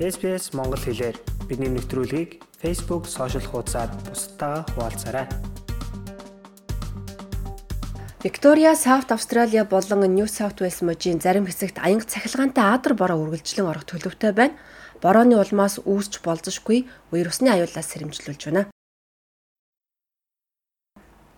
SPS Монгол хэлээр бидний мэдрэлгийг Facebook сошиал хуудасаар бусдаа хуваалцаарай. Виктория, Саут Австралиа болон Нью Саут Уэльс мужийн зарим хэсэгт аянга цахилгаантай аадар бороо үргэлжлэн орох төлөвтэй байна. Борооны улмаас үүсч болзошгүй үер усны аюулаас сэрэмжлүүлж байна.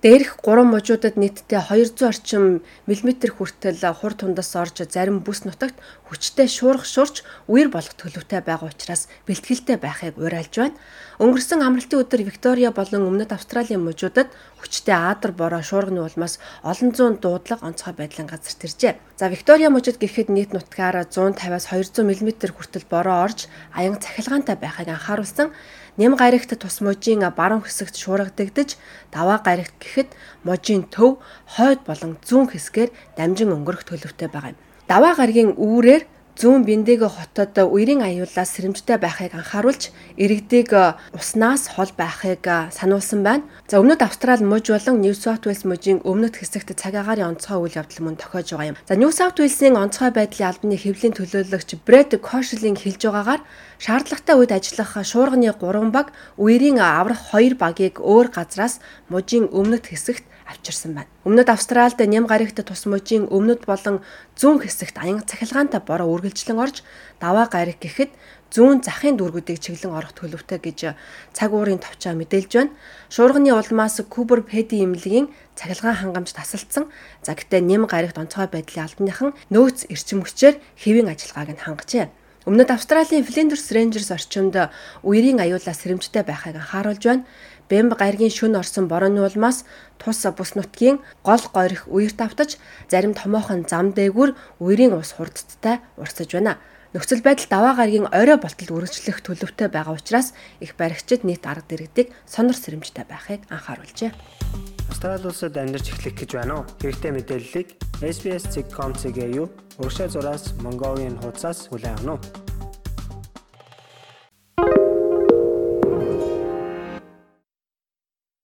Дээрх 3 мужуудад нийтдээ 200 орчим мм хүртэл хур тундас орж зарим бүс нутагт хүчтэй шуурх шуурч үер болох төлөвтэй байгаа учраас бэлтгэлтэй байхыг уриалж байна. Өнгөрсөн амралтын өдөр Виктория болон Өмнөд Австралийн мужуудад хүчтэй аадар бороо шуурганы улмаас олон зуун дуудлага онцгой байдлын газар төржээ. За Виктория мужид гэхэд нийт нутгаар 150-аас 200 мм хүртэл бороо орж аян цахилгаантай байхыг анхааруулсан. Нэм гаригт тус мужийн баруун хэсэгт шуургадагдж даваа гаригт гэхэд мужийн төв хойд болон зүүн хэсгээр дамжин өнгөрөх төлөвтэй байгаа юм. Даваа гаригийн үүрээр зүүн Биндэгэ хотод үерийн аюулаас сэрэмжтэй байхыг анхааруулж иргэдэг уснаас хол байхыг сануулсан байна. За өмнөд Австрали мужи болон Нью Саут Уэльс мужийн өмнөд хэсэгт цаг агаарын онцгой үйл явдал мөн тохиож байгаа юм. За Нью Саут Уэльсийн онцгой байдлын албаны хэвлийн төлөөлөгч Брэд Кошлийн хэлж байгаагаар шаардлагатай үед ажиллах шуурганы 3 баг, үерийн аврах 2 багийг өөр газраас мужийн өмнөд хэсэгт авчирсан байна. Өмнөд Австральд ням гарагт тус мужийн өмнөд болон зүүн хэсэгт аян цахилгаантай бороо үргэлжлэн орж даваа гариг гэхэд зүүн захын дүүргүүдийг чиглэн орох төлөвтэй гэж цаг уурын товчоо мэдээлж байна. Шуурганы улмаас Кубер Педи имлэгийн цахилгаан хангамж тасалдсан. За гэтээ нэм гарагт онцгой байдлын албаныхан нөөц эрчим хүчээр хэвийн ажиллагааг нь хангажээ. Өмнөд Австралийн Flinders Rangers орчимд үерийн аюулаас сэрэмжтэй байхыг анхааруулж байна. Бэмб гаригийн шүн орсон борооны улмаас тус бус нутгийн гол горих үерт автаж зарим томоохон зам дээгүр үерийн ус хурдтай урсаж байна. Нөхцөл байдал даваа гарагийн орой болтол үргэлжлэх төлөвтэй байгаа учраас их баригчид нийт арга дэргэдэг сонор сэрэмжтэй байхыг анхааруулжээ. Австрали улсад амьдарч эхлэх гэж байна уу? Хэрэгтэй мэдээллийг SBS.com.cg юу? Уршаа зураас Mongolian хуудасаас хүлээн авах нь